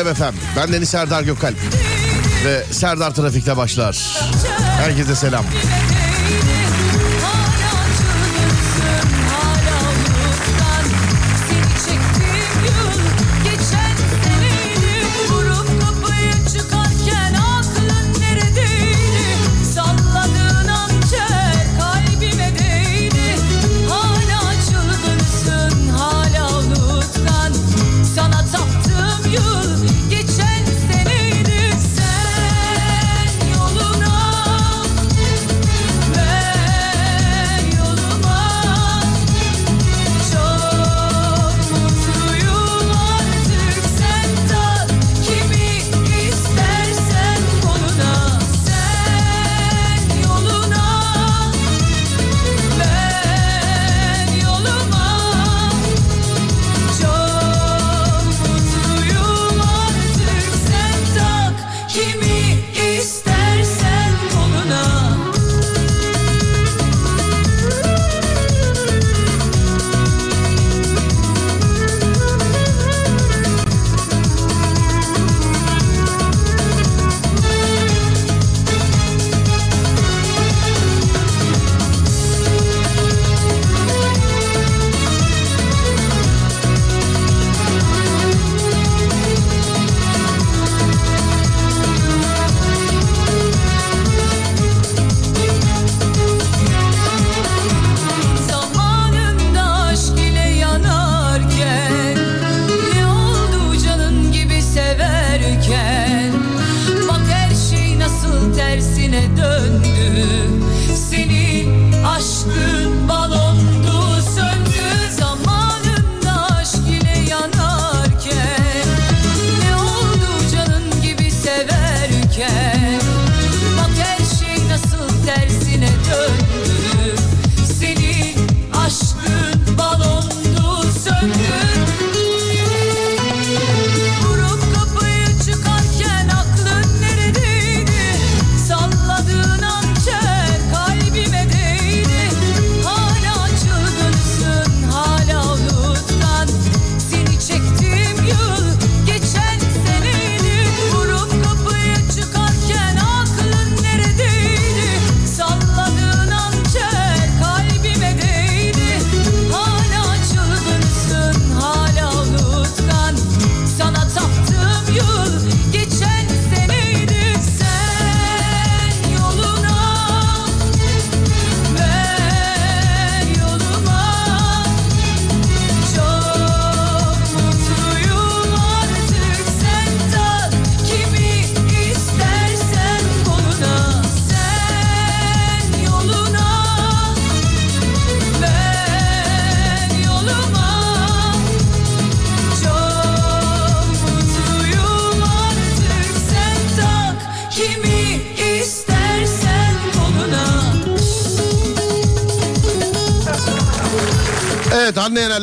Alem FM. Ben Deniz Serdar Gökalp. Ve Serdar Trafik'te başlar. Herkese selam.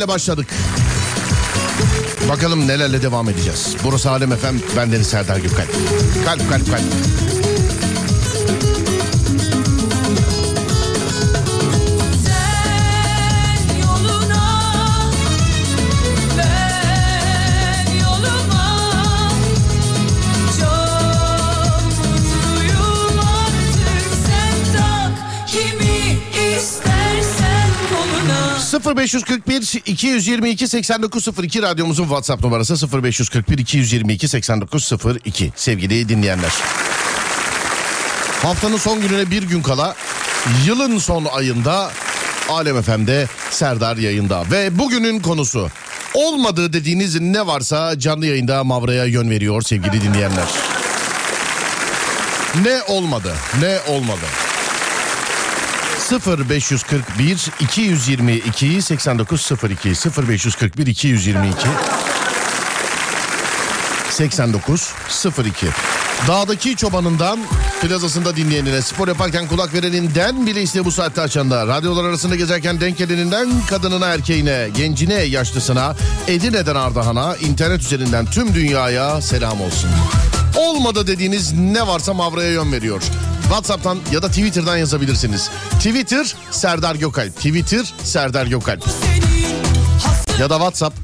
Başladık. Bakalım nelerle devam edeceğiz. Burası Alem Efem, ben Deniz Serdar Gökalp. Kalp kalp kalp. ...0541 222 8902 radyomuzun WhatsApp numarası 0541 222 8902 sevgili dinleyenler. Haftanın son gününe bir gün kala yılın son ayında Alem FM'de Serdar yayında ve bugünün konusu olmadığı dediğiniz ne varsa canlı yayında Mavra'ya yön veriyor sevgili dinleyenler. Ne olmadı? Ne olmadı? 0541 222 8902 0541 222 8902 Dağdaki çobanından plazasında dinleyenine, spor yaparken kulak vereninden bile işte bu saatte açanda, radyolar arasında gezerken denk geleninden kadınına, erkeğine, gencine, yaşlısına, Edirne'den Ardahan'a, internet üzerinden tüm dünyaya selam olsun. Olmadı dediğiniz ne varsa Mavra'ya yön veriyor. WhatsApp'tan ya da Twitter'dan yazabilirsiniz. Twitter Serdar Gökalp. Twitter Serdar Gökalp. Ya da WhatsApp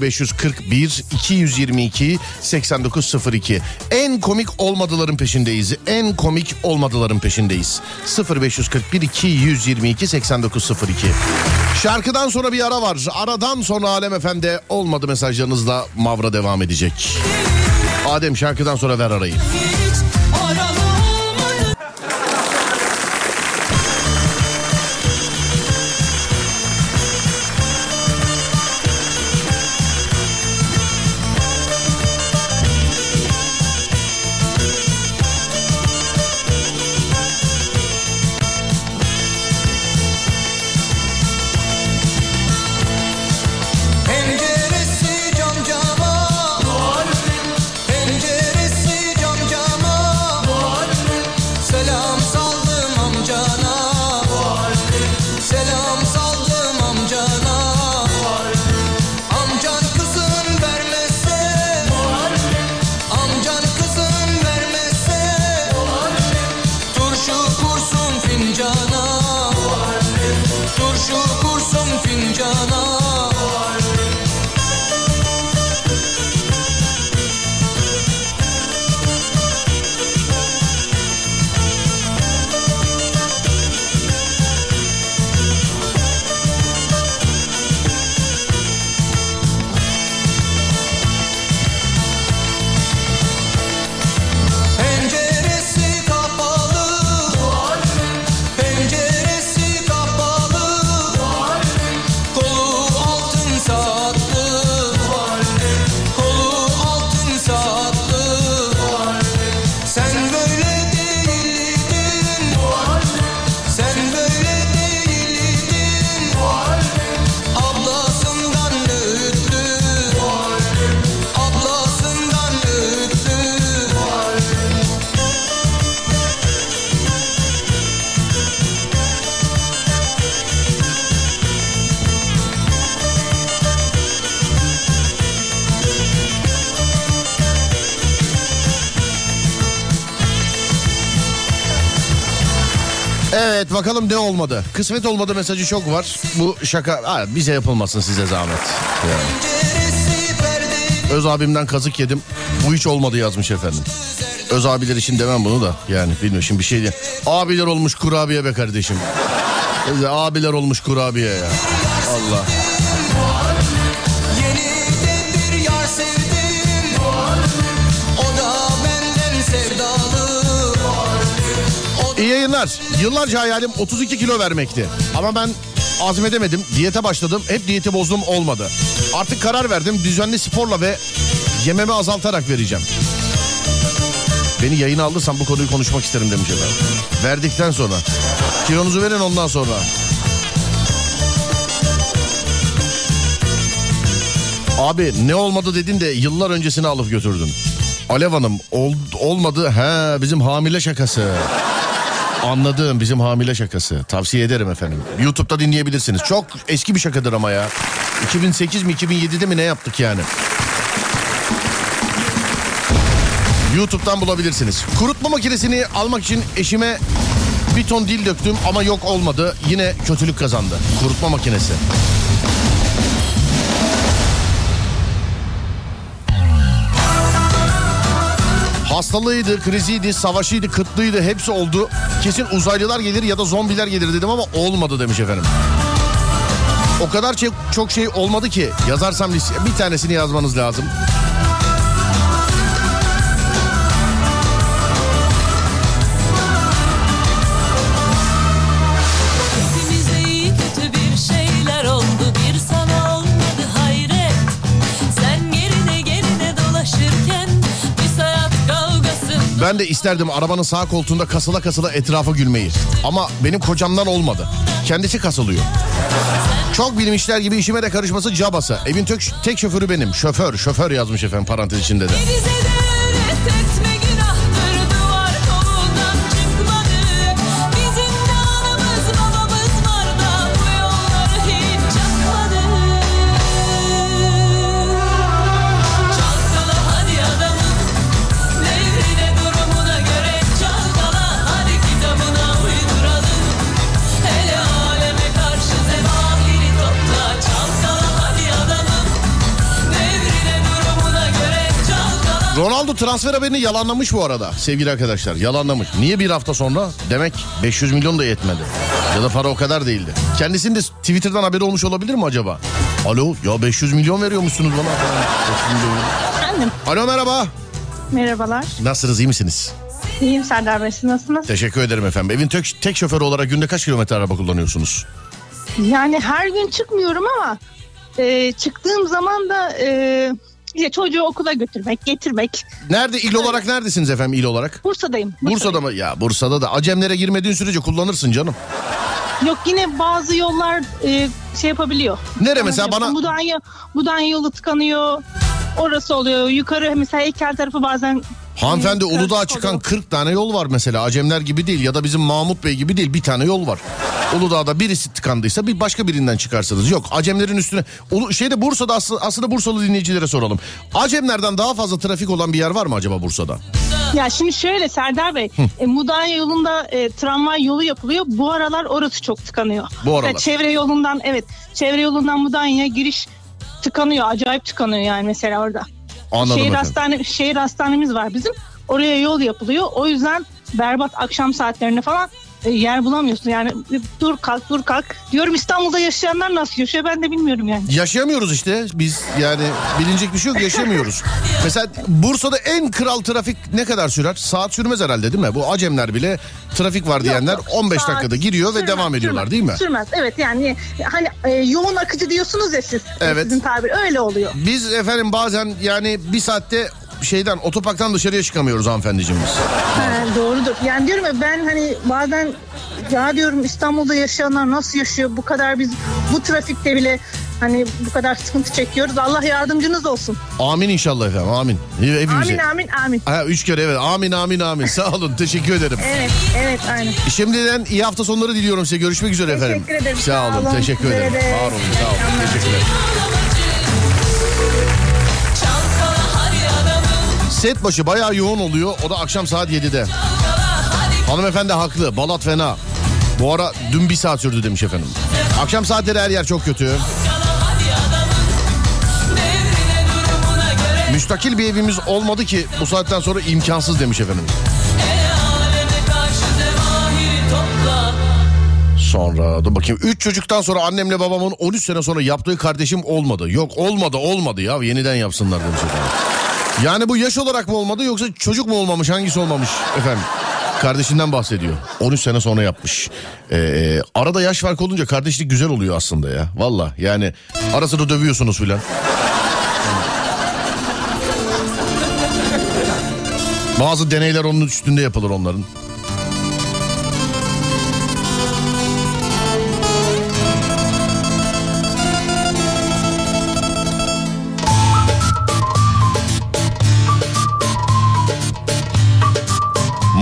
0541 222 8902. En komik olmadıların peşindeyiz. En komik olmadıların peşindeyiz. 0541 222 8902. Şarkıdan sonra bir ara var. Aradan sonra Alem Efendi olmadı mesajlarınızla Mavra devam edecek. Adem şarkıdan sonra ver arayı. Evet bakalım ne olmadı. Kısmet olmadı mesajı çok var. Bu şaka ha, bize yapılmasın size zahmet. Yani. Öz abimden kazık yedim. Bu hiç olmadı yazmış efendim. Öz abiler için demem bunu da. Yani bilmiyorum şimdi bir şey diye. Abiler olmuş kurabiye be kardeşim. Abiler olmuş kurabiye ya. Allah. İyi yayınlar. Yıllarca hayalim 32 kilo vermekti. Ama ben azmedemedim. Diyete başladım. Hep diyeti bozdum olmadı. Artık karar verdim. Düzenli sporla ve yememi azaltarak vereceğim. Beni yayına alırsan bu konuyu konuşmak isterim demiş efendim. Verdikten sonra. Kilonuzu verin ondan sonra. Abi ne olmadı dedin de yıllar öncesini alıp götürdün. Alev Hanım ol, olmadı he bizim hamile şakası. Anladım bizim hamile şakası. Tavsiye ederim efendim. YouTube'da dinleyebilirsiniz. Çok eski bir şakadır ama ya. 2008 mi 2007'de mi ne yaptık yani? YouTube'dan bulabilirsiniz. Kurutma makinesini almak için eşime bir ton dil döktüm ama yok olmadı. Yine kötülük kazandı. Kurutma makinesi. Hastalığıydı, kriziydi, savaşıydı, kıtlığıydı hepsi oldu. Kesin uzaylılar gelir ya da zombiler gelir dedim ama olmadı demiş efendim. O kadar çok, şey olmadı ki yazarsam bir tanesini yazmanız lazım. Ben de isterdim arabanın sağ koltuğunda kasıla kasıla etrafa gülmeyi. Ama benim kocamdan olmadı. Kendisi kasılıyor. Çok bilmişler gibi işime de karışması cabası. Evin tek, tek şoförü benim. Şoför, şoför yazmış efendim parantez içinde de. Ronaldo transfer haberini yalanlamış bu arada sevgili arkadaşlar. Yalanlamış. Niye bir hafta sonra? Demek 500 milyon da yetmedi. Ya da para o kadar değildi. Kendisinin de Twitter'dan haberi olmuş olabilir mi acaba? Alo ya 500 milyon veriyormuşsunuz bana. 500 milyon. Efendim, Alo merhaba. merhabalar. Nasılsınız iyi misiniz? İyiyim Serdar Bey, siz nasılsınız? Teşekkür ederim efendim. Evin tek, tek şoförü olarak günde kaç kilometre araba kullanıyorsunuz? Yani her gün çıkmıyorum ama e, çıktığım zaman da e, işte çocuğu okula götürmek, getirmek. Nerede il olarak neredesiniz efendim il olarak? Bursa'dayım. Bursa'da mı? Ya Bursa'da da acemlere girmediğin sürece kullanırsın canım. Yok yine bazı yollar e, şey yapabiliyor. Nere mesela bana Budanya, Budanya yolu tıkanıyor. Orası oluyor. Yukarı mesela Ekel tarafı bazen hanımefendi e, Uludağ'a çıkan oluyor. 40 tane yol var mesela. Acemler gibi değil ya da bizim Mahmut Bey gibi değil bir tane yol var. Uludağ'da birisi tıkandıysa bir başka birinden çıkarsınız. Yok Acemlerin üstüne şeyde Bursa'da aslında, aslında Bursalı dinleyicilere soralım. Acemlerden daha fazla trafik olan bir yer var mı acaba Bursa'da? Ya şimdi şöyle Serdar Bey, e, Mudanya yolunda e, tramvay yolu yapılıyor. Bu aralar orası çok tıkanıyor. Bu aralar. Mesela çevre yolundan evet, çevre yolundan Mudanya'ya giriş tıkanıyor. Acayip tıkanıyor yani mesela orada. Anladım şehir efendim. hastane şehir hastanemiz var bizim. Oraya yol yapılıyor. O yüzden berbat akşam saatlerinde falan yer bulamıyorsun. Yani e, dur kalk dur kalk. Diyorum İstanbul'da yaşayanlar nasıl yaşıyor ben de bilmiyorum yani. Yaşayamıyoruz işte biz yani bilinecek bir şey yok yaşayamıyoruz. Mesela Bursa'da en kral trafik ne kadar sürer? Saat sürmez herhalde değil mi? Bu Acemler bile trafik var diyenler Yok, yok. 15 Saat dakikada giriyor ve sürmez, devam ediyorlar sürmez, değil mi? Sürmez evet yani hani e, yoğun akıcı diyorsunuz ya siz. Evet. Sizin tabir öyle oluyor. Biz efendim bazen yani bir saatte şeyden otoparktan dışarıya çıkamıyoruz hanımefendiciğimiz. Ha, doğrudur. Yani diyorum ya ben hani bazen ya diyorum İstanbul'da yaşayanlar nasıl yaşıyor bu kadar biz bu trafikte bile hani bu kadar sıkıntı çekiyoruz. Allah yardımcınız olsun. Amin inşallah efendim amin. Hepimize. Amin amin amin. Ha, üç kere evet amin amin amin sağ olun teşekkür ederim. Evet evet aynen. Şimdiden iyi hafta sonları diliyorum size görüşmek üzere efendim. Teşekkür ederim, Sağ sağ olun olun. teşekkür ederim. de. Var olun sağ olun teşekkür ederim. Set başı bayağı yoğun oluyor. O da akşam saat 7'de. Hanımefendi haklı. Balat fena. Bu ara dün bir saat sürdü demiş efendim. Akşam saatleri her yer çok kötü. Müstakil bir evimiz olmadı ki bu saatten sonra imkansız demiş efendim. Sonra dur bakayım 3 çocuktan sonra annemle babamın 13 sene sonra yaptığı kardeşim olmadı. Yok olmadı olmadı ya yeniden yapsınlar demiş efendim. Yani bu yaş olarak mı olmadı yoksa çocuk mu olmamış hangisi olmamış efendim? Kardeşinden bahsediyor. 13 sene sonra yapmış. Ee, arada yaş farkı olunca kardeşlik güzel oluyor aslında ya. Valla yani arasını dövüyorsunuz filan. Bazı deneyler onun üstünde yapılır onların.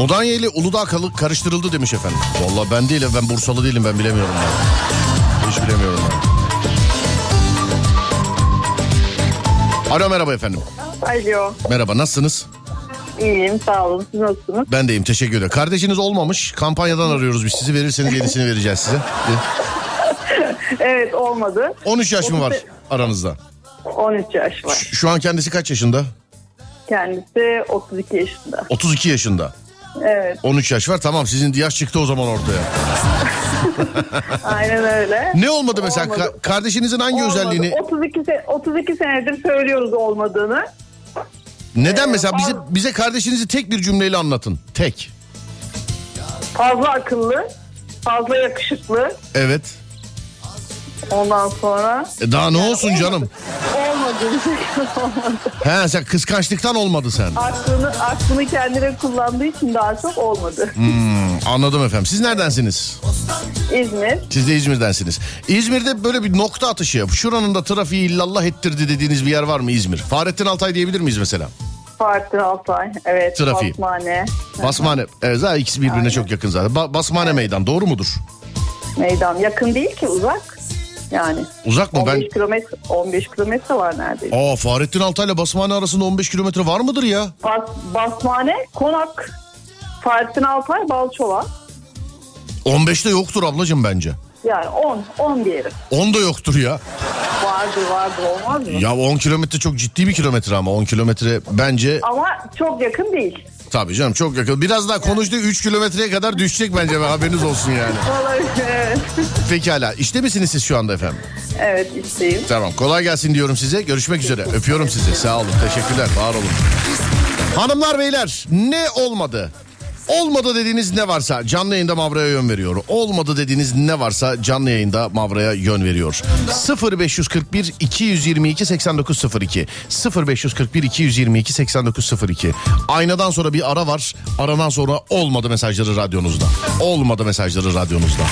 Mudanya ile Uludağ karıştırıldı demiş efendim. Vallahi ben değilim ben Bursalı değilim ben bilemiyorum. Ben. Hiç bilemiyorum ben. Alo merhaba efendim. Alo. Merhaba nasılsınız? İyiyim sağ olun. Siz nasılsınız? Ben deyim teşekkür ederim. Kardeşiniz olmamış kampanyadan arıyoruz biz sizi verirseniz yenisini vereceğiz size. Evet olmadı. 13 yaş mı var aranızda? 13 yaş var. Şu an kendisi kaç yaşında? Kendisi 32 yaşında. 32 yaşında. Evet 13 yaş var tamam sizin yaş çıktı o zaman ortaya. aynen öyle. Ne olmadı mesela Olmadı. Ka- kardeşinizin hangi Olmadı. özelliğini 32, se- 32 senedir söylüyoruz olmadığını. neden Ee, mesela bize bize kardeşinizi tek bir cümleyle anlatın. Tek. Fazla akıllı, fazla yakışıklı. Evet. Ondan sonra E daha ne olsun canım? olmadı. olmadı. He sen kıskançlıktan olmadı sen. Aklını, aklını kendine kullandığı için daha çok olmadı. Hmm, anladım efendim. Siz neredensiniz? İzmir. Siz de İzmir'densiniz. İzmir'de böyle bir nokta atışı. Şuranın da trafiği illallah ettirdi dediğiniz bir yer var mı İzmir? Fahrettin Altay diyebilir miyiz mesela? Fatih Altay. Evet. Trafiği. Basmane. Basmane. Evet zaten ikisi birbirine Aynen. çok yakın zaten. Ba- Basmane meydan doğru mudur? Meydan. Yakın değil ki uzak. Yani. Uzak mı? 15 Ben... kilometre 15 kilometre var neredeyse. Aa Fahrettin Altay ile Basmane arasında 15 kilometre var mıdır ya? Bas, Basmane, Konak, Fahrettin Altay, Balçova. 15'te yoktur ablacığım bence. Yani 10, 10 diyelim. 10 da yoktur ya. Vardır vardır olmaz mı? Ya 10 kilometre çok ciddi bir kilometre ama 10 kilometre bence Ama çok yakın değil. Tabii canım çok yakın. Biraz daha konuştu 3 kilometreye kadar düşecek bence haberiniz olsun yani. Olabilir. Pekala işte misiniz siz şu anda efendim? evet isteyim. Tamam kolay gelsin diyorum size. Görüşmek üzere. Öpüyorum sizi. Sağ olun. Teşekkürler. Var olun. Hanımlar beyler ne olmadı? Olmadı dediğiniz ne varsa canlı yayında Mavra'ya yön veriyor. Olmadı dediğiniz ne varsa canlı yayında Mavra'ya yön veriyor. 0541 222 8902 0541 222 8902 Aynadan sonra bir ara var. Aradan sonra olmadı mesajları radyonuzda. Olmadı mesajları radyonuzda.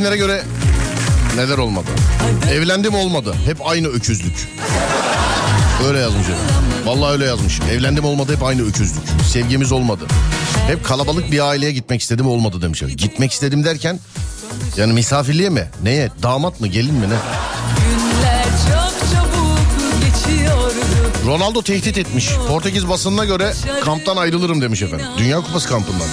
Kimlere göre neler olmadı. Evlendim olmadı. Hep aynı öküzlük. Öyle yazmış. efendim. Vallahi öyle yazmış. Evlendim olmadı hep aynı öküzlük. Sevgimiz olmadı. Hep kalabalık bir aileye gitmek istedim olmadı demiş. Gitmek istedim derken yani misafirliğe mi? Neye? Damat mı? Gelin mi ne? Ronaldo tehdit etmiş. Portekiz basınına göre kamptan ayrılırım demiş efendim. Dünya Kupası kampından.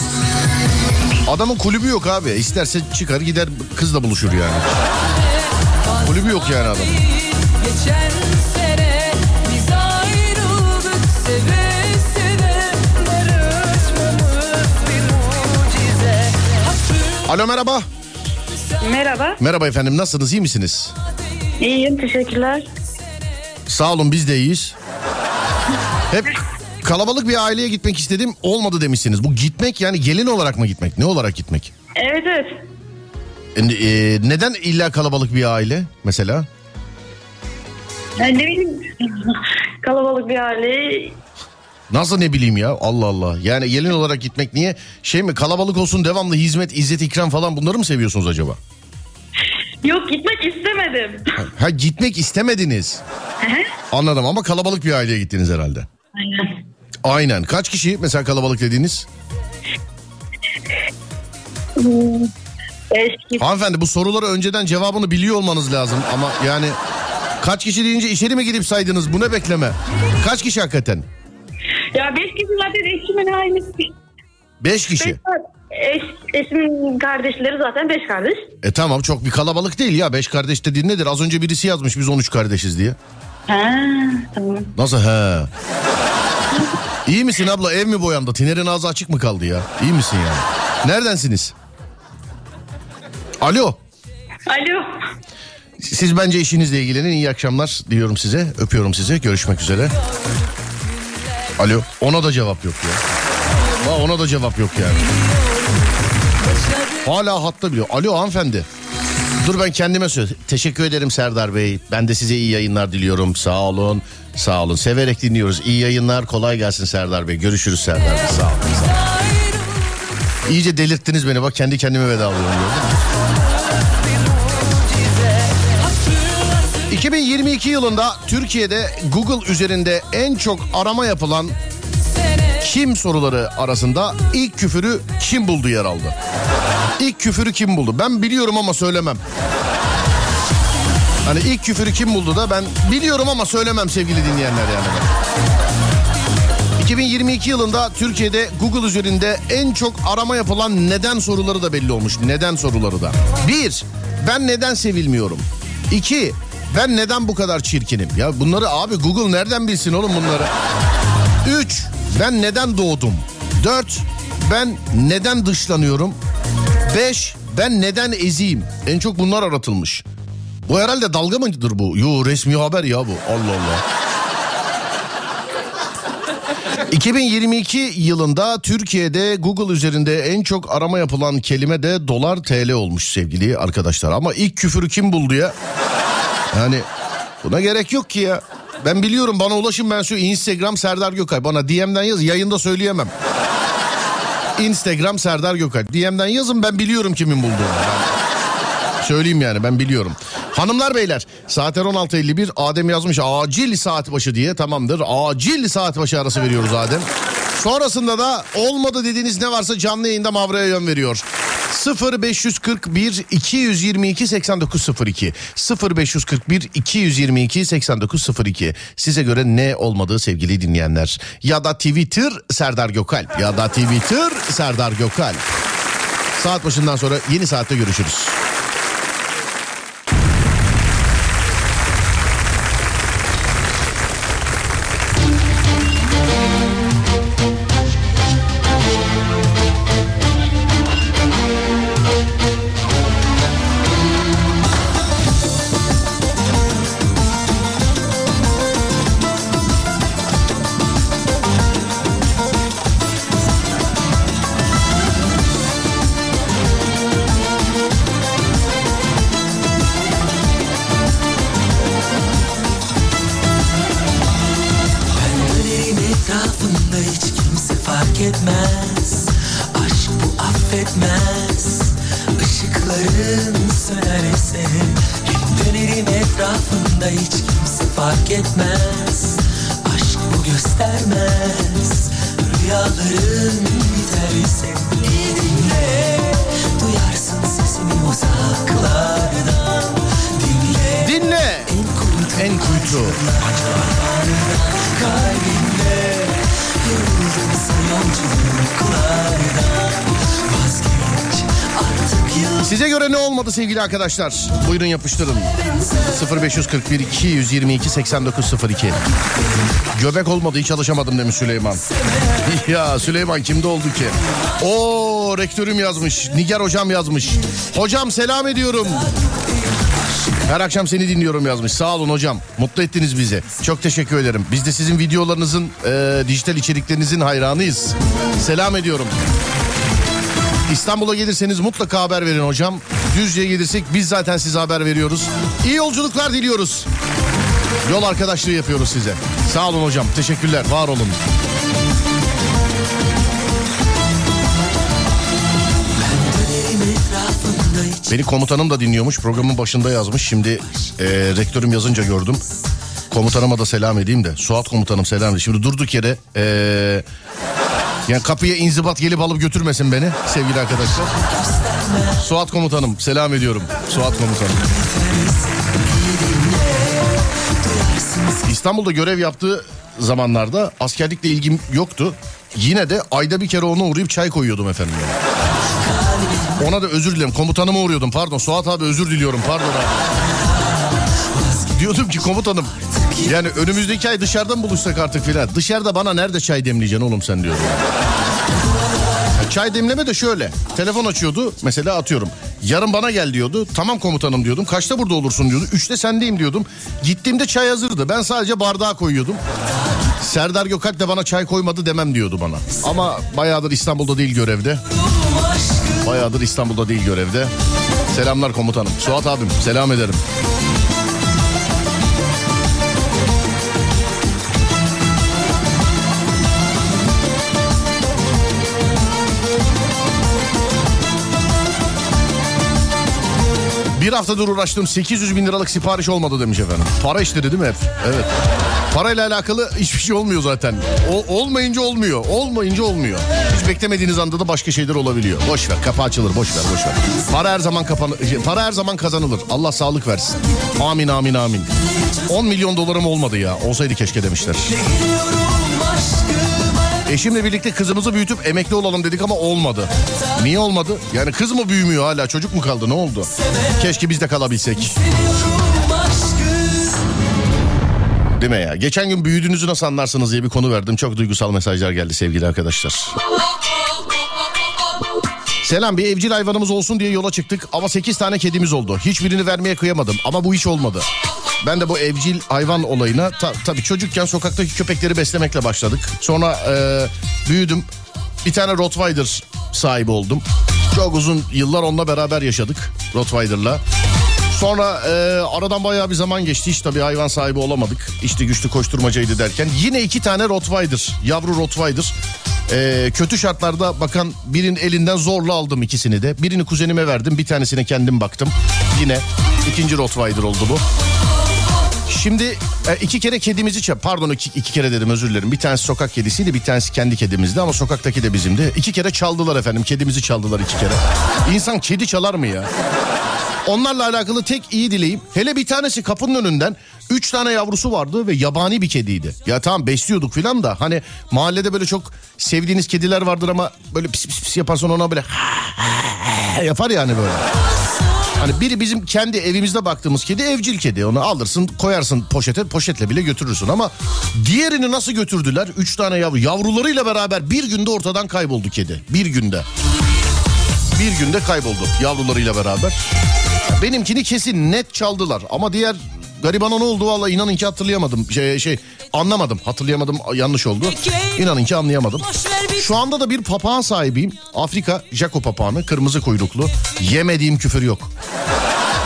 Adamın kulübü yok abi. İsterse çıkar gider kızla buluşur yani. Kulübü yok yani. Hatırla Alo merhaba. Merhaba. Merhaba efendim nasılsınız iyi misiniz? İyiyim teşekkürler. Sağ olun biz de iyiyiz. Hep kalabalık bir aileye gitmek istedim olmadı demişsiniz. Bu gitmek yani gelin olarak mı gitmek? Ne olarak gitmek? Evet evet. E, e, neden illa kalabalık bir aile mesela? Yani ne bileyim kalabalık bir aile Nasıl ne bileyim ya Allah Allah. Yani gelin olarak gitmek niye? Şey mi kalabalık olsun devamlı hizmet, izzet, ikram falan bunları mı seviyorsunuz acaba? Yok gitmek istemedim. Ha gitmek istemediniz. Anladım ama kalabalık bir aileye gittiniz herhalde. Aynen. Aynen. Kaç kişi mesela kalabalık dediğiniz? Eski. Hanımefendi bu soruları önceden cevabını biliyor olmanız lazım ama yani kaç kişi deyince içeri mi girip saydınız bu ne bekleme? Kaç kişi hakikaten? Ya beş kişi zaten eşimin ailesi. Beş kişi. Eş, eşimin kardeşleri zaten beş kardeş. E tamam çok bir kalabalık değil ya. Beş kardeş dediğin nedir? Az önce birisi yazmış biz 13 kardeşiz diye. Ha tamam. Nasıl he? İyi misin abla ev mi boyandı? Tinerin ağzı açık mı kaldı ya? İyi misin yani? Neredensiniz? Alo. Alo. Siz bence işinizle ilgilenin. İyi akşamlar diyorum size. Öpüyorum sizi. Görüşmek üzere. Alo. Ona da cevap yok ya. Ona da cevap yok yani. Hala hatta biliyor. Alo hanımefendi. Dur ben kendime söz. Teşekkür ederim Serdar Bey. Ben de size iyi yayınlar diliyorum. Sağ olun. Sağ olun. Severek dinliyoruz. İyi yayınlar. Kolay gelsin Serdar Bey. Görüşürüz Serdar Bey. Sağ olun. İyice delirttiniz beni. Bak kendi kendime veda alıyorum. gördün mü? 2022 yılında Türkiye'de Google üzerinde en çok arama yapılan kim soruları arasında ilk küfürü kim buldu yer aldı. İlk küfürü kim buldu? Ben biliyorum ama söylemem. Hani ilk küfürü kim buldu da ben biliyorum ama söylemem sevgili dinleyenler yani. 2022 yılında Türkiye'de Google üzerinde en çok arama yapılan neden soruları da belli olmuş. Neden soruları da. 1. Ben neden sevilmiyorum? 2. Ben neden bu kadar çirkinim? Ya bunları abi Google nereden bilsin oğlum bunları? 3. Ben neden doğdum? 4. Ben neden dışlanıyorum? 5. Ben neden eziyim? En çok bunlar aratılmış. Bu herhalde dalga mıdır bu? Yo resmi haber ya bu. Allah Allah. 2022 yılında Türkiye'de Google üzerinde en çok arama yapılan kelime de dolar TL olmuş sevgili arkadaşlar. Ama ilk küfürü kim buldu ya? Yani buna gerek yok ki ya. Ben biliyorum bana ulaşın ben şu Instagram Serdar Gökay. Bana DM'den yaz yayında söyleyemem. Instagram Serdar Gökay. DM'den yazın ben biliyorum kimin bulduğunu. Ben söyleyeyim yani ben biliyorum. Hanımlar beyler saatler 16.51 Adem yazmış acil saat başı diye tamamdır. Acil saat başı arası veriyoruz Adem. Sonrasında da olmadı dediğiniz ne varsa canlı yayında Mavra'ya yön veriyor. 0541 222 8902 0541 222 8902 Size göre ne olmadığı sevgili dinleyenler ya da Twitter Serdar Gökalp ya da Twitter Serdar Gökalp Saat başından sonra yeni saatte görüşürüz. Arkadaşlar? Buyurun yapıştırın. 0541 222 8902 Göbek olmadı hiç çalışamadım demiş Süleyman. ya Süleyman kimde oldu ki? O rektörüm yazmış. Nigar hocam yazmış. Hocam selam ediyorum. Her akşam seni dinliyorum yazmış. Sağ olun hocam. Mutlu ettiniz bizi. Çok teşekkür ederim. Biz de sizin videolarınızın, e, dijital içeriklerinizin hayranıyız. Selam ediyorum. İstanbul'a gelirseniz mutlaka haber verin hocam. Düzce'ye gelirsek biz zaten size haber veriyoruz. İyi yolculuklar diliyoruz. Yol arkadaşlığı yapıyoruz size. Sağ olun hocam. Teşekkürler. Var olun. Beni komutanım da dinliyormuş. Programın başında yazmış. Şimdi e, rektörüm yazınca gördüm. Komutanıma da selam edeyim de. Suat komutanım selam edeyim. Şimdi durduk yere e, yani kapıya inzibat gelip alıp götürmesin beni sevgili arkadaşlar. Suat komutanım selam ediyorum. Suat komutanım. İstanbul'da görev yaptığı zamanlarda askerlikle ilgim yoktu. Yine de ayda bir kere ona uğrayıp çay koyuyordum efendim. yani. Ona da özür dilerim. Komutanıma uğruyordum. Pardon Suat abi özür diliyorum. Pardon abi. Diyordum ki komutanım yani önümüzdeki ay dışarıdan buluşsak artık filan. Dışarıda bana nerede çay demleyeceksin oğlum sen diyordum. Ya Çay demleme de şöyle. Telefon açıyordu mesela atıyorum. Yarın bana gel diyordu. Tamam komutanım diyordum. Kaçta burada olursun diyordu. Üçte sendeyim diyordum. Gittiğimde çay hazırdı. Ben sadece bardağa koyuyordum. Serdar Gökalp de bana çay koymadı demem diyordu bana. Ama bayağıdır İstanbul'da değil görevde. Bayağıdır İstanbul'da değil görevde. Selamlar komutanım. Suat abim selam ederim. Bir haftadır uğraştım 800 bin liralık sipariş olmadı demiş efendim. Para işleri değil mi hep? Evet. Parayla alakalı hiçbir şey olmuyor zaten. O, olmayınca olmuyor. Olmayınca olmuyor. Hiç beklemediğiniz anda da başka şeyler olabiliyor. Boş ver kapı açılır boş ver boş ver. Para her zaman kapanır. Para her zaman kazanılır. Allah sağlık versin. Amin amin amin. 10 milyon dolarım olmadı ya. Olsaydı keşke demişler. Eşimle birlikte kızımızı büyütüp emekli olalım dedik ama olmadı. Niye olmadı? Yani kız mı büyümüyor hala çocuk mu kaldı ne oldu? Keşke biz de kalabilsek. Değil mi ya? Geçen gün büyüdüğünüzü nasıl anlarsınız diye bir konu verdim. Çok duygusal mesajlar geldi sevgili arkadaşlar. Selam bir evcil hayvanımız olsun diye yola çıktık ama 8 tane kedimiz oldu. Hiçbirini vermeye kıyamadım ama bu hiç olmadı. Ben de bu evcil hayvan olayına ta, tabii çocukken sokaktaki köpekleri beslemekle başladık. Sonra e, büyüdüm. Bir tane Rottweiler sahibi oldum. Çok uzun yıllar onunla beraber yaşadık Rottweiler'la. Sonra e, aradan bayağı bir zaman geçti. Hiç tabii hayvan sahibi olamadık. İşte güçlü koşturmacaydı derken. Yine iki tane Rottweiler, yavru Rottweiler. E, kötü şartlarda bakan birinin elinden zorla aldım ikisini de. Birini kuzenime verdim, bir tanesine kendim baktım. Yine ikinci Rottweiler oldu bu. Şimdi e, iki kere kedimizi çap pardon iki, iki kere dedim özür dilerim. Bir tanesi sokak kedisiydi bir tanesi kendi kedimizdi ama sokaktaki de bizimdi. İki kere çaldılar efendim kedimizi çaldılar iki kere. İnsan kedi çalar mı ya? Onlarla alakalı tek iyi dileğim hele bir tanesi kapının önünden üç tane yavrusu vardı ve yabani bir kediydi. Ya tamam besliyorduk filan da hani mahallede böyle çok sevdiğiniz kediler vardır ama böyle pis pis pis yaparsan ona böyle yapar yani böyle. Hani biri bizim kendi evimizde baktığımız kedi evcil kedi. Onu alırsın koyarsın poşete poşetle bile götürürsün ama diğerini nasıl götürdüler? Üç tane yavru yavrularıyla beraber bir günde ortadan kayboldu kedi. Bir günde. Bir günde kayboldu yavrularıyla beraber. Benimkini kesin net çaldılar ama diğer garibana ne oldu valla inanın ki hatırlayamadım. Şey, şey anlamadım hatırlayamadım yanlış oldu. İnanın ki anlayamadım. Şu anda da bir papağan sahibiyim. Afrika Jaco papağanı kırmızı kuyruklu. Yemediğim küfür yok.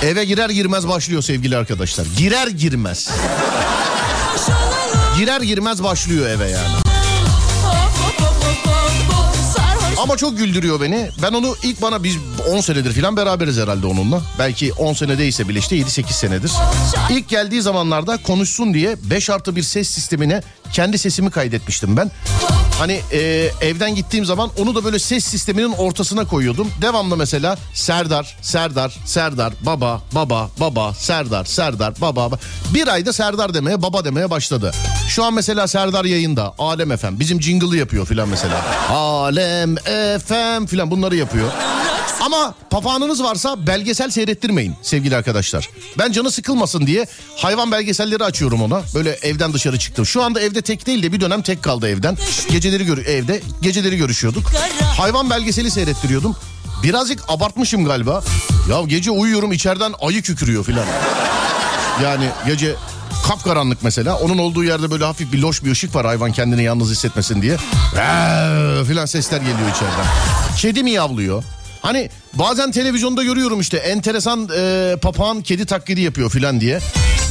Eve girer girmez başlıyor sevgili arkadaşlar. Girer girmez. Girer girmez başlıyor eve yani. Ama çok güldürüyor beni. Ben onu ilk bana biz 10 senedir falan beraberiz herhalde onunla. Belki 10 sene değilse bile işte 7-8 senedir. İlk geldiği zamanlarda konuşsun diye 5 artı bir ses sistemine kendi sesimi kaydetmiştim ben. Hani e, evden gittiğim zaman onu da böyle ses sisteminin ortasına koyuyordum. Devamlı mesela Serdar, Serdar, Serdar, baba, baba, baba, Serdar, Serdar, baba. baba. Bir ayda Serdar demeye, baba demeye başladı. Şu an mesela Serdar yayında, Alem FM. Bizim jingle'ı yapıyor filan mesela. Alem FM filan bunları yapıyor. Ama papağanınız varsa belgesel seyrettirmeyin sevgili arkadaşlar. Ben canı sıkılmasın diye hayvan belgeselleri açıyorum ona. Böyle evden dışarı çıktım. Şu anda evde tek değil de bir dönem tek kaldı evden. Geceleri gör evde geceleri görüşüyorduk. Hayvan belgeseli seyrettiriyordum. Birazcık abartmışım galiba. Ya gece uyuyorum içeriden ayı kükürüyor filan. Yani gece kapkaranlık mesela. Onun olduğu yerde böyle hafif bir loş bir ışık var hayvan kendini yalnız hissetmesin diye. Eee filan sesler geliyor içeriden. Kedi mi yavlıyor? Hani bazen televizyonda görüyorum işte enteresan e, papağan kedi taklidi yapıyor filan diye.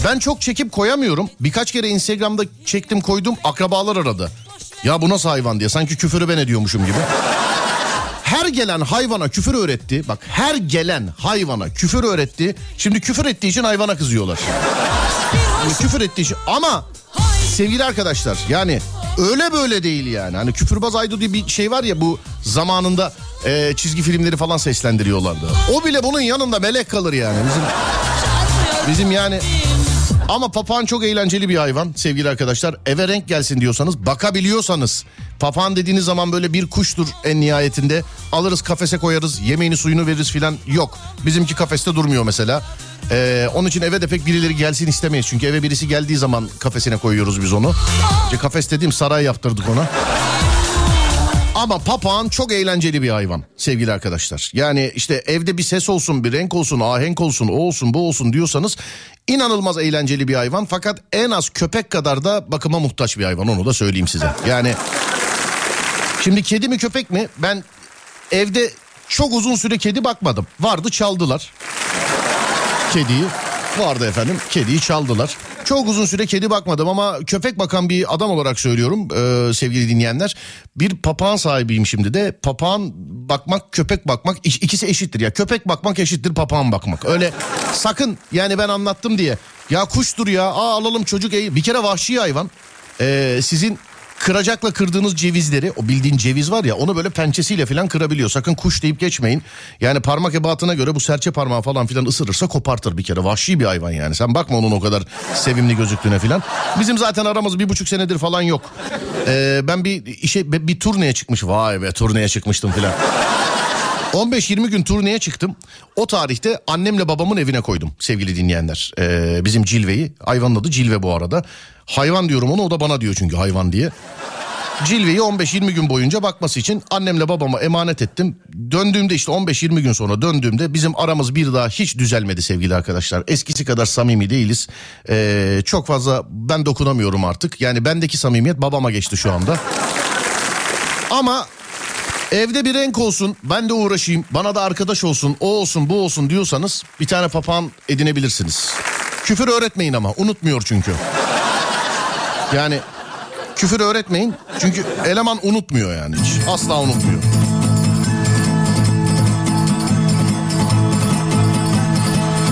Ben çok çekip koyamıyorum. Birkaç kere Instagram'da çektim koydum akrabalar aradı. Ya bu nasıl hayvan diye sanki küfürü ben ediyormuşum gibi. Her gelen hayvana küfür öğretti. Bak her gelen hayvana küfür öğretti. Şimdi küfür ettiği için hayvana kızıyorlar. Küfür ettiği için ama sevgili arkadaşlar yani öyle böyle değil yani. Hani küfürbaz Aydo diye bir şey var ya bu zamanında e, çizgi filmleri falan seslendiriyorlardı. O bile bunun yanında melek kalır yani. Bizim bizim yani ama papağan çok eğlenceli bir hayvan sevgili arkadaşlar. Eve renk gelsin diyorsanız bakabiliyorsanız. Papağan dediğiniz zaman böyle bir kuştur en nihayetinde. Alırız kafese koyarız yemeğini suyunu veririz filan yok. Bizimki kafeste durmuyor mesela. Ee, onun için eve de pek birileri gelsin istemeyiz. Çünkü eve birisi geldiği zaman kafesine koyuyoruz biz onu. İşte kafes dediğim saray yaptırdık ona. Ama papağan çok eğlenceli bir hayvan sevgili arkadaşlar. Yani işte evde bir ses olsun, bir renk olsun, ahenk olsun, o olsun, bu olsun diyorsanız inanılmaz eğlenceli bir hayvan. Fakat en az köpek kadar da bakıma muhtaç bir hayvan onu da söyleyeyim size. Yani şimdi kedi mi köpek mi? Ben evde çok uzun süre kedi bakmadım. Vardı çaldılar kediyi. Vardı efendim kediyi çaldılar. Çok uzun süre kedi bakmadım ama köpek bakan bir adam olarak söylüyorum e, sevgili dinleyenler. Bir papağan sahibiyim şimdi de papağan bakmak köpek bakmak ik- ikisi eşittir ya. Köpek bakmak eşittir papağan bakmak. Öyle sakın yani ben anlattım diye ya kuştur ya aa alalım çocuk. Bir kere vahşi hayvan E, sizin kıracakla kırdığınız cevizleri o bildiğin ceviz var ya onu böyle pençesiyle falan kırabiliyor. Sakın kuş deyip geçmeyin. Yani parmak ebatına göre bu serçe parmağı falan filan ısırırsa kopartır bir kere. Vahşi bir hayvan yani. Sen bakma onun o kadar sevimli gözüktüğüne filan. Bizim zaten aramız bir buçuk senedir falan yok. Ee, ben bir işe bir, turneye çıkmış. Vay be turneye çıkmıştım filan. 15-20 gün turneye çıktım. O tarihte annemle babamın evine koydum sevgili dinleyenler. Ee, bizim Cilve'yi. Hayvanın adı Cilve bu arada. Hayvan diyorum ona o da bana diyor çünkü hayvan diye. Cilve'yi 15-20 gün boyunca bakması için annemle babama emanet ettim. Döndüğümde işte 15-20 gün sonra döndüğümde bizim aramız bir daha hiç düzelmedi sevgili arkadaşlar. Eskisi kadar samimi değiliz. Ee, çok fazla ben dokunamıyorum artık. Yani bendeki samimiyet babama geçti şu anda. Ama Evde bir renk olsun ben de uğraşayım bana da arkadaş olsun o olsun bu olsun diyorsanız bir tane papağan edinebilirsiniz. Küfür öğretmeyin ama unutmuyor çünkü. Yani küfür öğretmeyin çünkü eleman unutmuyor yani hiç asla unutmuyor.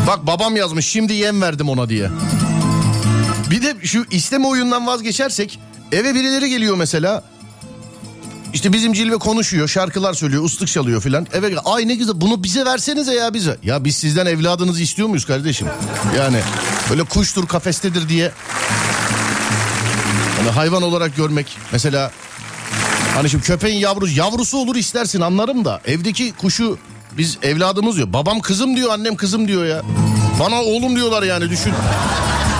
Bak babam yazmış şimdi yem verdim ona diye. Bir de şu isteme oyundan vazgeçersek eve birileri geliyor mesela işte bizim Cilve konuşuyor, şarkılar söylüyor, ıslık çalıyor filan. Eve gel- ay ne güzel bunu bize versenize ya bize. Ya biz sizden evladınızı istiyor muyuz kardeşim? Yani böyle kuştur kafestedir diye. Hani hayvan olarak görmek mesela hani şimdi köpeğin yavrusu yavrusu olur istersin anlarım da evdeki kuşu biz evladımız diyor. Babam kızım diyor, annem kızım diyor ya. Bana oğlum diyorlar yani düşün.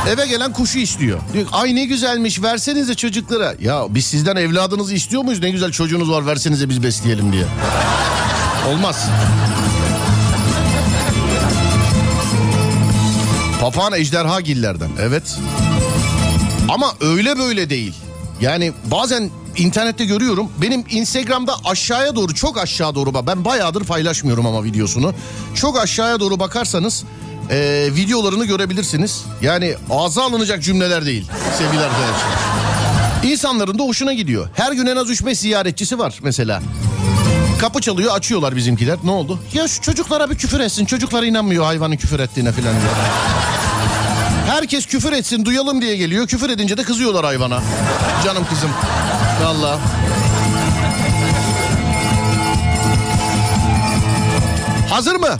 Eve gelen kuşu istiyor. Diyor ay ne güzelmiş versenize çocuklara. Ya biz sizden evladınızı istiyor muyuz? Ne güzel çocuğunuz var versenize biz besleyelim diye. Olmaz. Papağan ejderha gillerden evet. Ama öyle böyle değil. Yani bazen internette görüyorum. Benim Instagram'da aşağıya doğru çok aşağı doğru. Ben bayağıdır paylaşmıyorum ama videosunu. Çok aşağıya doğru bakarsanız e, videolarını görebilirsiniz. Yani ağza alınacak cümleler değil sevgili arkadaşlar. İnsanların da hoşuna gidiyor. Her gün en az 3-5 ziyaretçisi var mesela. Kapı çalıyor açıyorlar bizimkiler. Ne oldu? Ya şu çocuklara bir küfür etsin. Çocuklar inanmıyor hayvanın küfür ettiğine filan. Herkes küfür etsin duyalım diye geliyor. Küfür edince de kızıyorlar hayvana. Canım kızım. Valla. Hazır mı?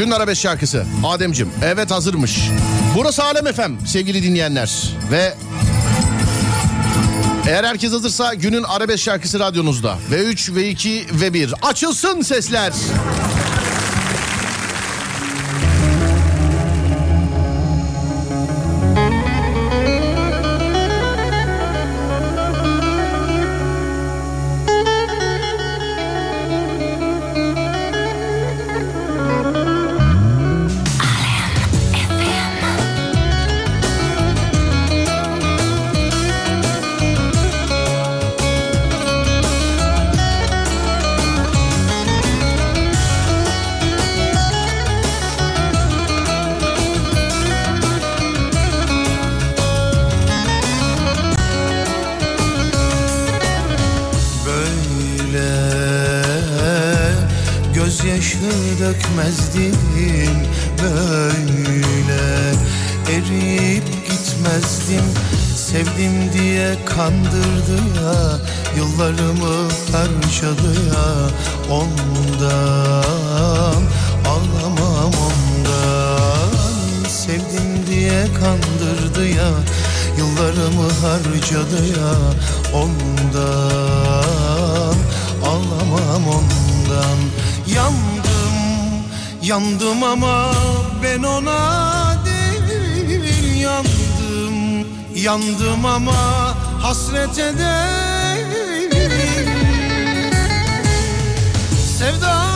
Günün Arabesk şarkısı. Ademcim. Evet hazırmış. Burası Alem Efem sevgili dinleyenler. Ve eğer herkes hazırsa günün arabesk şarkısı radyonuzda. V3, V2 ve 1. Açılsın sesler. Kandırdı ya Yıllarımı harcadı ya Ondan ağlamam ondan. Sevdim diye kandırdı ya Yıllarımı harcadı ya Ondan Ağlamam ondan. Yandım Yandım ama ben ona değil Yandım Yandım ama hasret ederim Sevda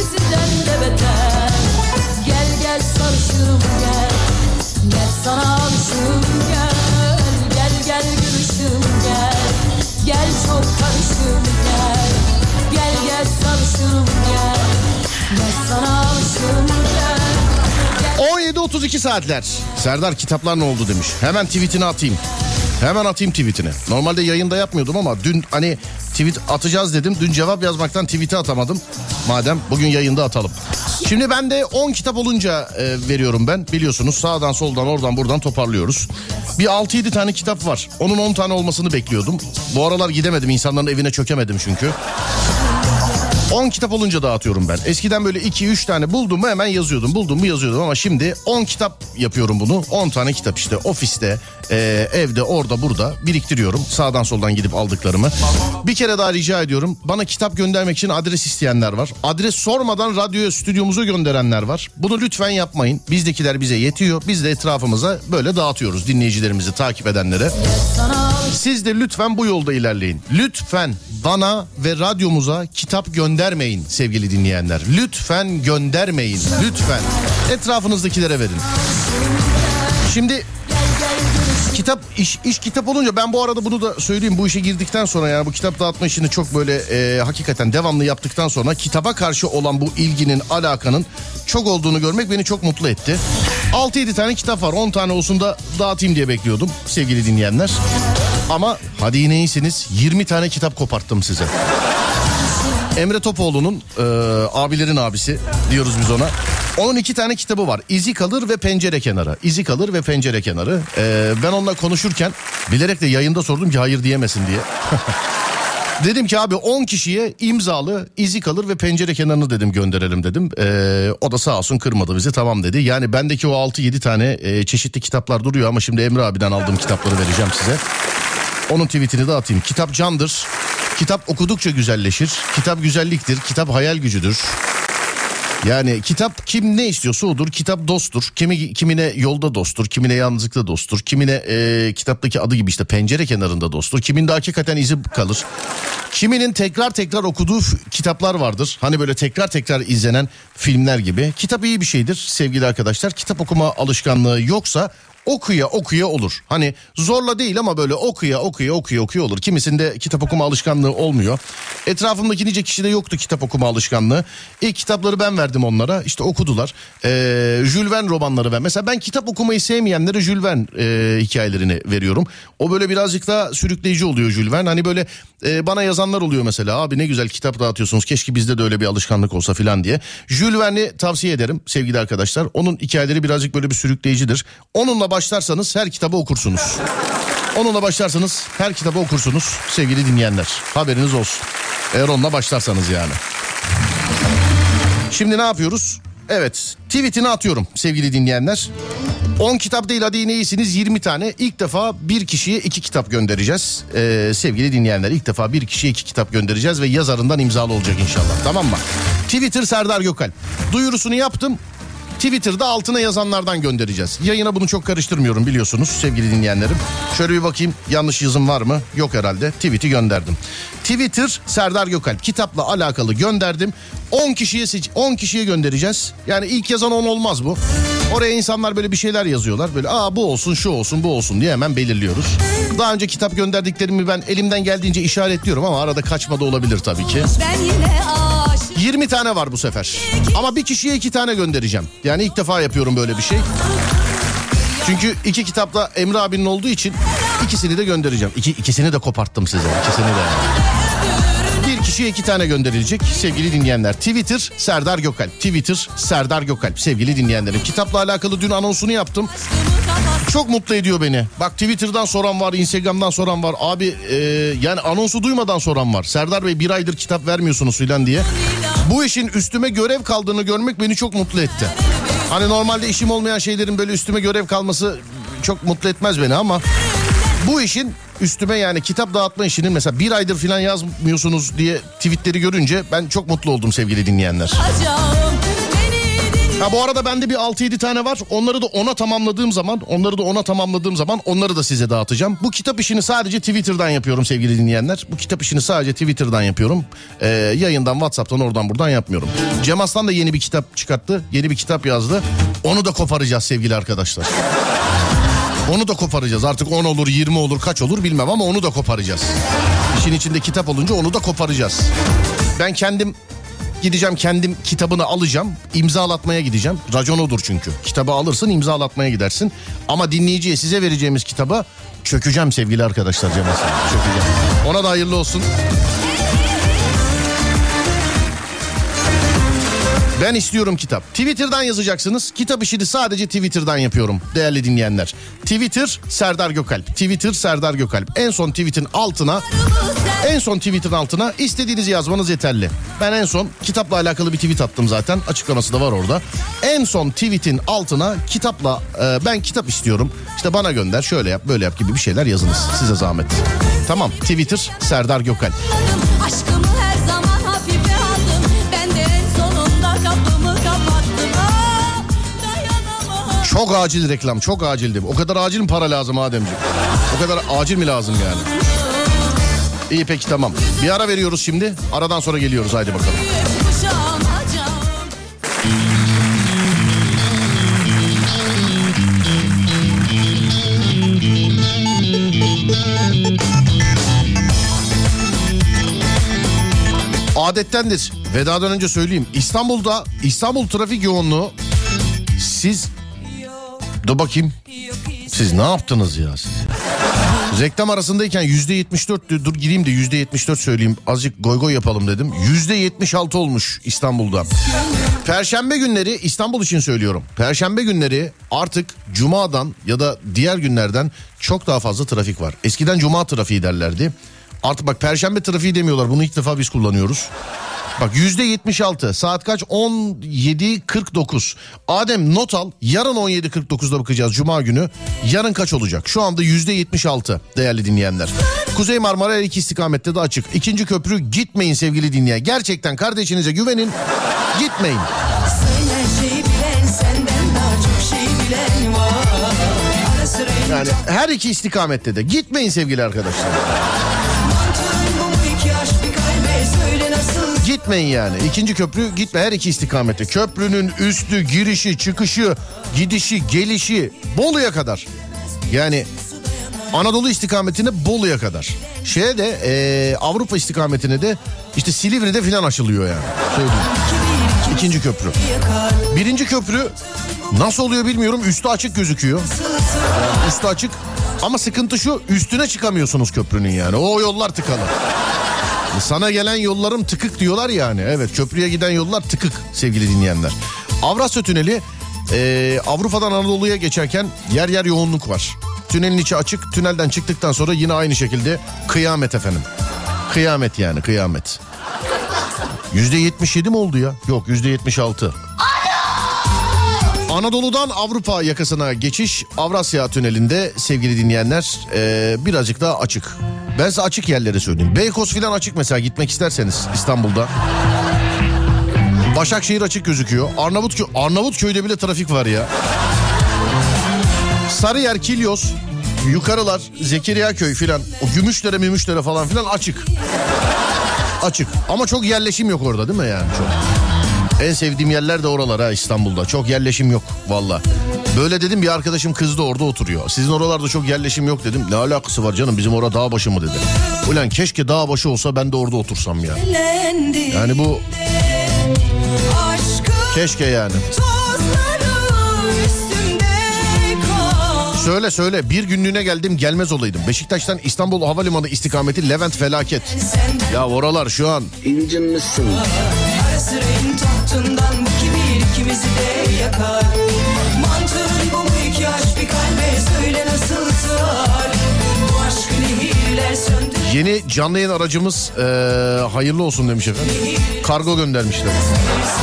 eskisinden de beter Gel gel sarışınım gel Gel sana alışım gel Gel gel gülüşüm gel Gel çok karışım gel Gel gel sarışınım gel Gel sana alışım gel. 17.32 saatler. Serdar kitaplar ne oldu demiş. Hemen tweetini atayım. Hemen atayım tweetini. Normalde yayında yapmıyordum ama dün hani tweet atacağız dedim. Dün cevap yazmaktan tweet'i atamadım. Madem bugün yayında atalım. Şimdi ben de 10 kitap olunca e, veriyorum ben. Biliyorsunuz sağdan soldan oradan buradan toparlıyoruz. Bir 6-7 tane kitap var. Onun 10 tane olmasını bekliyordum. Bu aralar gidemedim insanların evine çökemedim çünkü. 10 kitap olunca dağıtıyorum ben. Eskiden böyle 2-3 tane buldum mu hemen yazıyordum. Buldum mu yazıyordum ama şimdi 10 kitap yapıyorum bunu. 10 tane kitap işte ofiste, e, evde, orada, burada biriktiriyorum. Sağdan soldan gidip aldıklarımı. Bir kere daha rica ediyorum. Bana kitap göndermek için adres isteyenler var. Adres sormadan radyoya, stüdyomuza gönderenler var. Bunu lütfen yapmayın. Bizdekiler bize yetiyor. Biz de etrafımıza böyle dağıtıyoruz dinleyicilerimizi takip edenlere. Siz de lütfen bu yolda ilerleyin. Lütfen bana ve radyomuza kitap göndermeyin sevgili dinleyenler. Lütfen göndermeyin. Lütfen. Etrafınızdakilere verin. Şimdi kitap iş, iş kitap olunca ben bu arada bunu da söyleyeyim bu işe girdikten sonra yani bu kitap dağıtma işini çok böyle e, hakikaten devamlı yaptıktan sonra kitaba karşı olan bu ilginin alakanın çok olduğunu görmek beni çok mutlu etti. 6-7 tane kitap var 10 tane olsun da dağıtayım diye bekliyordum sevgili dinleyenler. Ama hadi yine iyisiniz 20 tane kitap koparttım size. Emre Topoğlu'nun e, abilerin abisi diyoruz biz ona. Onun iki tane kitabı var. İzi kalır ve pencere kenarı. İzi kalır ve pencere kenarı. E, ben onunla konuşurken bilerek de yayında sordum ki hayır diyemesin diye. Dedim ki abi 10 kişiye imzalı izi kalır ve pencere kenarını dedim gönderelim dedim. Ee, o da sağ olsun kırmadı bizi tamam dedi. Yani bendeki o 6-7 tane e, çeşitli kitaplar duruyor ama şimdi Emre abiden aldığım kitapları vereceğim size. Onun tweetini de atayım. Kitap candır. Kitap okudukça güzelleşir. Kitap güzelliktir. Kitap hayal gücüdür. Yani kitap kim ne istiyorsa odur. Kitap dosttur. Kimi, kimine yolda dosttur. Kimine yalnızlıkta dosttur. Kimine e, kitaptaki adı gibi işte pencere kenarında dosttur. Kiminde hakikaten izi kalır. Kiminin tekrar tekrar okuduğu kitaplar vardır. Hani böyle tekrar tekrar izlenen filmler gibi. Kitap iyi bir şeydir sevgili arkadaşlar. Kitap okuma alışkanlığı yoksa okuya okuya olur. Hani zorla değil ama böyle okuya okuya okuya okuya olur. Kimisinde kitap okuma alışkanlığı olmuyor. Etrafımdaki nice kişide yoktu kitap okuma alışkanlığı. İlk kitapları ben verdim onlara. İşte okudular. Ee, Jules Verne romanları ben. Mesela ben kitap okumayı sevmeyenlere Jules Verne e, hikayelerini veriyorum. O böyle birazcık daha sürükleyici oluyor Jules Verne. Hani böyle e, bana yazanlar oluyor mesela. Abi ne güzel kitap dağıtıyorsunuz. Keşke bizde de öyle bir alışkanlık olsa filan diye. Jules Verne'i tavsiye ederim sevgili arkadaşlar. Onun hikayeleri birazcık böyle bir sürükleyicidir. Onunla başlarsanız her kitabı okursunuz. Onunla başlarsanız her kitabı okursunuz sevgili dinleyenler. Haberiniz olsun. Eğer onunla başlarsanız yani. Şimdi ne yapıyoruz? Evet tweetini atıyorum sevgili dinleyenler. 10 kitap değil hadi yine iyisiniz 20 tane. İlk defa bir kişiye iki kitap göndereceğiz. Ee, sevgili dinleyenler ilk defa bir kişiye iki kitap göndereceğiz ve yazarından imzalı olacak inşallah tamam mı? Twitter Serdar Gökal. Duyurusunu yaptım. Twitter'da altına yazanlardan göndereceğiz. Yayına bunu çok karıştırmıyorum biliyorsunuz sevgili dinleyenlerim. Şöyle bir bakayım yanlış yazım var mı? Yok herhalde. Tweet'i gönderdim. Twitter Serdar Gökalp kitapla alakalı gönderdim. 10 kişiye seç 10 kişiye göndereceğiz. Yani ilk yazan 10 olmaz bu. Oraya insanlar böyle bir şeyler yazıyorlar. Böyle aa bu olsun şu olsun bu olsun diye hemen belirliyoruz. Daha önce kitap gönderdiklerimi ben elimden geldiğince işaretliyorum ama arada kaçma da olabilir tabii ki. Ben yine aşık 20 tane var bu sefer. Ama bir kişiye iki tane göndereceğim. Yani ilk defa yapıyorum böyle bir şey. Çünkü iki kitapta Emre abinin olduğu için ikisini de göndereceğim. İki, ikisini de koparttım size. İkisini de. Kişiye iki tane gönderilecek sevgili dinleyenler. Twitter Serdar Gökalp. Twitter Serdar Gökalp sevgili dinleyenlerim. Kitapla alakalı dün anonsunu yaptım. Çok mutlu ediyor beni. Bak Twitter'dan soran var, Instagram'dan soran var. Abi e, yani anonsu duymadan soran var. Serdar Bey bir aydır kitap vermiyorsunuz filan diye. Bu işin üstüme görev kaldığını görmek beni çok mutlu etti. Hani normalde işim olmayan şeylerin böyle üstüme görev kalması çok mutlu etmez beni ama... Bu işin üstüme yani kitap dağıtma işinin mesela bir aydır filan yazmıyorsunuz diye tweetleri görünce ben çok mutlu oldum sevgili dinleyenler. Ha bu arada bende bir 6-7 tane var. Onları da ona tamamladığım zaman, onları da ona tamamladığım zaman onları da size dağıtacağım. Bu kitap işini sadece Twitter'dan yapıyorum sevgili dinleyenler. Bu kitap işini sadece Twitter'dan yapıyorum. Ee, yayından, WhatsApp'tan, oradan buradan yapmıyorum. Cem Aslan da yeni bir kitap çıkarttı. Yeni bir kitap yazdı. Onu da koparacağız sevgili arkadaşlar. Onu da koparacağız. Artık 10 olur, 20 olur, kaç olur bilmem ama onu da koparacağız. İşin içinde kitap olunca onu da koparacağız. Ben kendim Gideceğim kendim kitabını alacağım. imzalatmaya gideceğim. Racon odur çünkü. Kitabı alırsın imzalatmaya gidersin. Ama dinleyiciye size vereceğimiz kitaba çökeceğim sevgili arkadaşlar Sayın. Çökeceğim. Ona da hayırlı olsun. Ben istiyorum kitap. Twitter'dan yazacaksınız. Kitap işini sadece Twitter'dan yapıyorum değerli dinleyenler. Twitter Serdar Gökalp. Twitter Serdar Gökalp. En son tweet'in altına en son tweet'in altına istediğinizi yazmanız yeterli. Ben en son kitapla alakalı bir tweet attım zaten. Açıklaması da var orada. En son tweet'in altına kitapla e, ben kitap istiyorum. İşte bana gönder şöyle yap böyle yap gibi bir şeyler yazınız. Size zahmet. Tamam Twitter Serdar Gökalp. Aşkımı Çok acil reklam çok acildi. O kadar acil mi para lazım Ademciğim? O kadar acil mi lazım yani? İyi peki tamam. Bir ara veriyoruz şimdi. Aradan sonra geliyoruz haydi bakalım. Adettendir. Vedadan önce söyleyeyim. İstanbul'da İstanbul trafik yoğunluğu siz Dur bakayım. Siz ne yaptınız ya siz? Reklam arasındayken yüzde 74 dur gireyim de yüzde 74 söyleyeyim. Azıcık goy goy yapalım dedim. Yüzde 76 olmuş İstanbul'da. Perşembe günleri İstanbul için söylüyorum. Perşembe günleri artık cumadan ya da diğer günlerden çok daha fazla trafik var. Eskiden cuma trafiği derlerdi. Artık bak perşembe trafiği demiyorlar. Bunu ilk defa biz kullanıyoruz. Bak yüzde 76 saat kaç? 17.49 Adem not al. Yarın 17.49'da bakacağız Cuma günü. Yarın kaç olacak? Şu anda yüzde 76 değerli dinleyenler. Kuzey Marmara her iki istikamette de açık. İkinci köprü gitmeyin sevgili dinleyen. Gerçekten kardeşinize güvenin gitmeyin. Yani her iki istikamette de gitmeyin sevgili arkadaşlar gitmeyin yani ikinci köprü gitme her iki istikamette köprünün üstü girişi çıkışı gidişi gelişi Bolu'ya kadar yani Anadolu istikametine Bolu'ya kadar. Şeye de e, Avrupa istikametine de işte Silivri'de filan açılıyor yani. Söyleyeyim. İkinci köprü. Birinci köprü nasıl oluyor bilmiyorum. Üstü açık gözüküyor. Üstü açık. Ama sıkıntı şu üstüne çıkamıyorsunuz köprünün yani. O yollar tıkalı. Sana gelen yollarım tıkık diyorlar yani. Evet köprüye giden yollar tıkık sevgili dinleyenler. Avrasya Tüneli e, Avrupa'dan Anadolu'ya geçerken yer yer yoğunluk var. Tünelin içi açık. Tünelden çıktıktan sonra yine aynı şekilde kıyamet efendim. Kıyamet yani kıyamet. Yüzde 77 mi oldu ya? Yok yüzde 76. Anadolu'dan Avrupa yakasına geçiş Avrasya Tüneli'nde sevgili dinleyenler e, birazcık daha açık. Ben size açık yerleri söyleyeyim. Beykoz filan açık mesela gitmek isterseniz İstanbul'da. Başakşehir açık gözüküyor. Arnavutköy, Arnavutköy'de bile trafik var ya. Sarıyer, Kilyos, Yukarılar, Zekeriya Köy filan. O Gümüşlere, Mümüşlere falan filan açık. Açık. Ama çok yerleşim yok orada değil mi yani çok? En sevdiğim yerler de oralar ha İstanbul'da. Çok yerleşim yok valla. Böyle dedim bir arkadaşım kız da orada oturuyor. Sizin oralarda çok yerleşim yok dedim. Ne alakası var canım bizim orada dağ başı mı dedi. Ulan keşke dağ başı olsa ben de orada otursam ya. Yani bu keşke yani. Söyle söyle bir günlüğüne geldim gelmez olaydım. Beşiktaş'tan İstanbul Havalimanı istikameti Levent felaket. Ya oralar şu an İncinmişsin in tahtından bu kibir ikimizi de yakar. Mantığın bu iki aşk bir kalbe söyle nasıl sığar. Bu aşkı nehirler söndür. yeni canlı yayın aracımız eee, hayırlı olsun demiş efendim. Kargo göndermişler.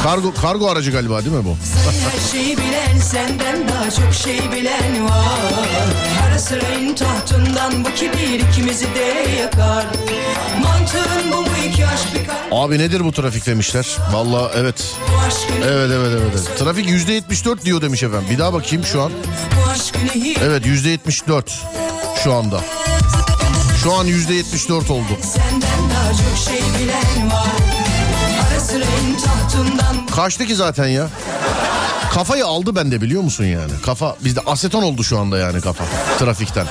Kargo kargo aracı galiba değil mi bu? Her şeyi bilen senden daha çok şey bilen var İn tahtından bu kibir ikimizi de yakar Mantığın bu mu iki aşk bir kalp Abi nedir bu trafik demişler. Valla evet. Evet evet evet. evet. Trafik yüzde 74 diyor demiş efendim. Bir daha bakayım şu an. Evet yüzde 74 şu anda. Şu an yüzde 74 oldu. Senden daha çok şey bilen var Ara sıra in tahtından Kaçtı ki zaten ya. Kafayı aldı bende biliyor musun yani? Kafa bizde aseton oldu şu anda yani kafa trafikten.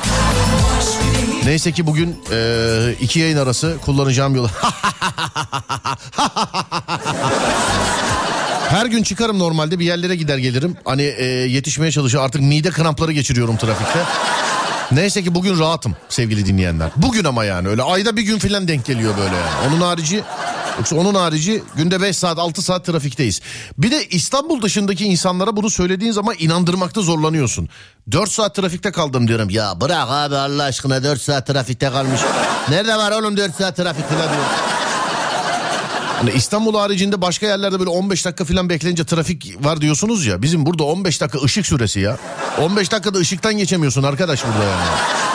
Neyse ki bugün e, iki yayın arası kullanacağım yolu. Her gün çıkarım normalde bir yerlere gider gelirim. Hani e, yetişmeye çalışıyor artık mide krampları geçiriyorum trafikte. Neyse ki bugün rahatım sevgili dinleyenler. Bugün ama yani öyle ayda bir gün filan denk geliyor böyle yani. Onun harici yoksa onun harici günde 5 saat 6 saat trafikteyiz. Bir de İstanbul dışındaki insanlara bunu söylediğin zaman inandırmakta zorlanıyorsun. 4 saat trafikte kaldım diyorum. Ya bırak abi Allah aşkına 4 saat trafikte kalmış. Nerede var oğlum 4 saat trafik filan diyor. Hani İstanbul haricinde başka yerlerde böyle 15 dakika falan bekleyince trafik var diyorsunuz ya. Bizim burada 15 dakika ışık süresi ya. 15 dakikada ışıktan geçemiyorsun arkadaş burada yani.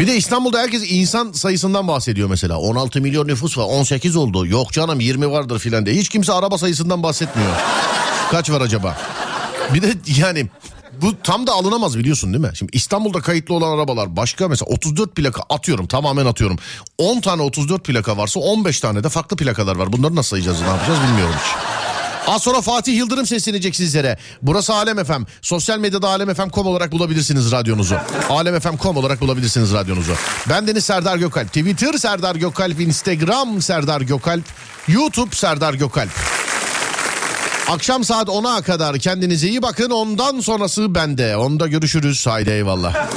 Bir de İstanbul'da herkes insan sayısından bahsediyor mesela. 16 milyon nüfus var 18 oldu. Yok canım 20 vardır filan diye. Hiç kimse araba sayısından bahsetmiyor. Kaç var acaba? Bir de yani bu tam da alınamaz biliyorsun değil mi? Şimdi İstanbul'da kayıtlı olan arabalar başka mesela 34 plaka atıyorum tamamen atıyorum. 10 tane 34 plaka varsa 15 tane de farklı plakalar var. Bunları nasıl sayacağız ne yapacağız bilmiyorum hiç. Az sonra Fatih Yıldırım seslenecek sizlere. Burası Alem FM. Sosyal medyada alemfm.com olarak bulabilirsiniz radyonuzu. alemfm.com olarak bulabilirsiniz radyonuzu. Ben Deniz Serdar Gökalp. Twitter Serdar Gökalp. Instagram Serdar Gökalp. YouTube Serdar Gökalp. Akşam saat 10'a kadar kendinize iyi bakın. Ondan sonrası bende. Onda görüşürüz. Haydi eyvallah.